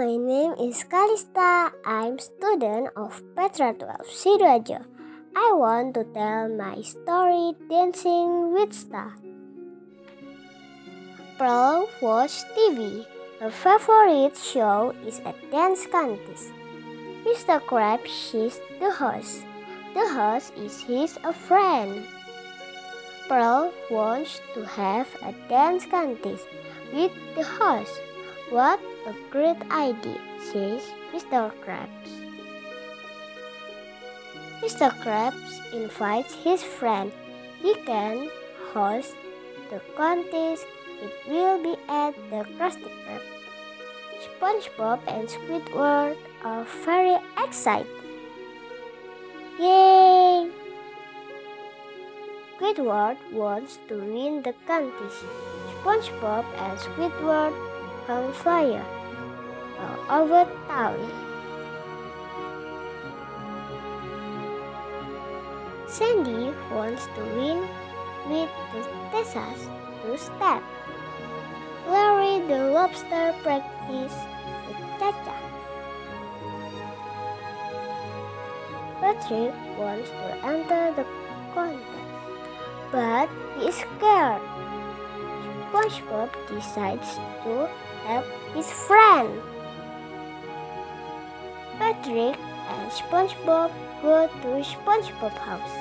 my name is Kalista. I'm student of Petra 12 Sidoarjo. I want to tell my story Dancing with Star. Pearl watch TV. Her favorite show is a dance contest. Mr. Crab is the host. The host is his a friend. Pearl wants to have a dance contest with the host. What a great idea, says Mr. Krabs. Mr. Krabs invites his friend. He can host the contest. It will be at the Krusty Krab. SpongeBob and Squidward are very excited. Yay! Squidward wants to win the contest. SpongeBob and Squidward hang fire over town. Sandy wants to win with the Tessas to step. Larry the lobster practice the cha-cha. Patrick wants to enter the contest but he is scared. SpongeBob decides to help his friend. Patrick and SpongeBob go to SpongeBob's house.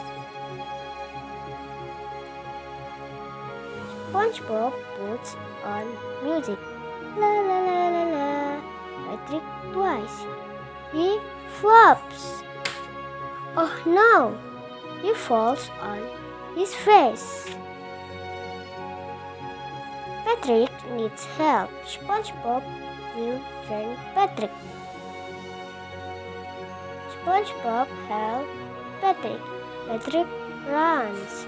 SpongeBob puts on music. La la la la la. Patrick twice. He flops. Oh no! He falls on his face. Patrick needs help. SpongeBob will train Patrick. SpongeBob help Patrick. Patrick runs.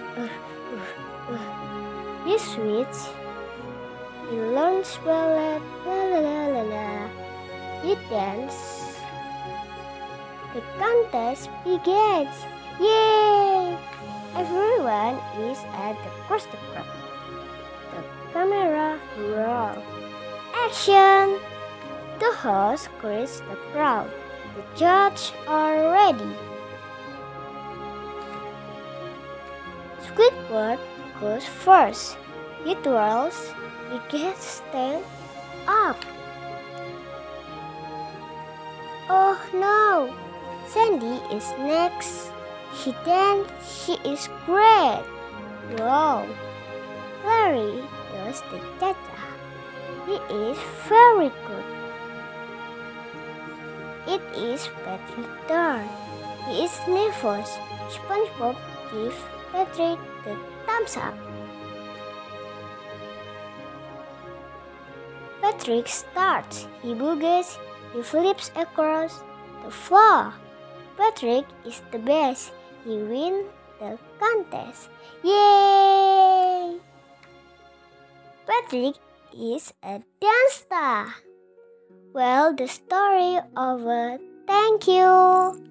he switch. He learns ballet. La la la la la. He dance. The contest begins. Yay! Everyone is at the Krusty Krab. Roll. Action! The host greets the crowd. The judge are ready. Squidward goes first. He twirls. He gets stand up. Oh no! Sandy is next. She then she is great. Wow. Larry the cha-cha. He is very good. It is Patrick's turn. He is nervous. SpongeBob gives Patrick the thumbs up. Patrick starts. He boogies. He flips across the floor. Patrick is the best. He wins the contest. Yay! Is a dance star. Well, the story over. Thank you.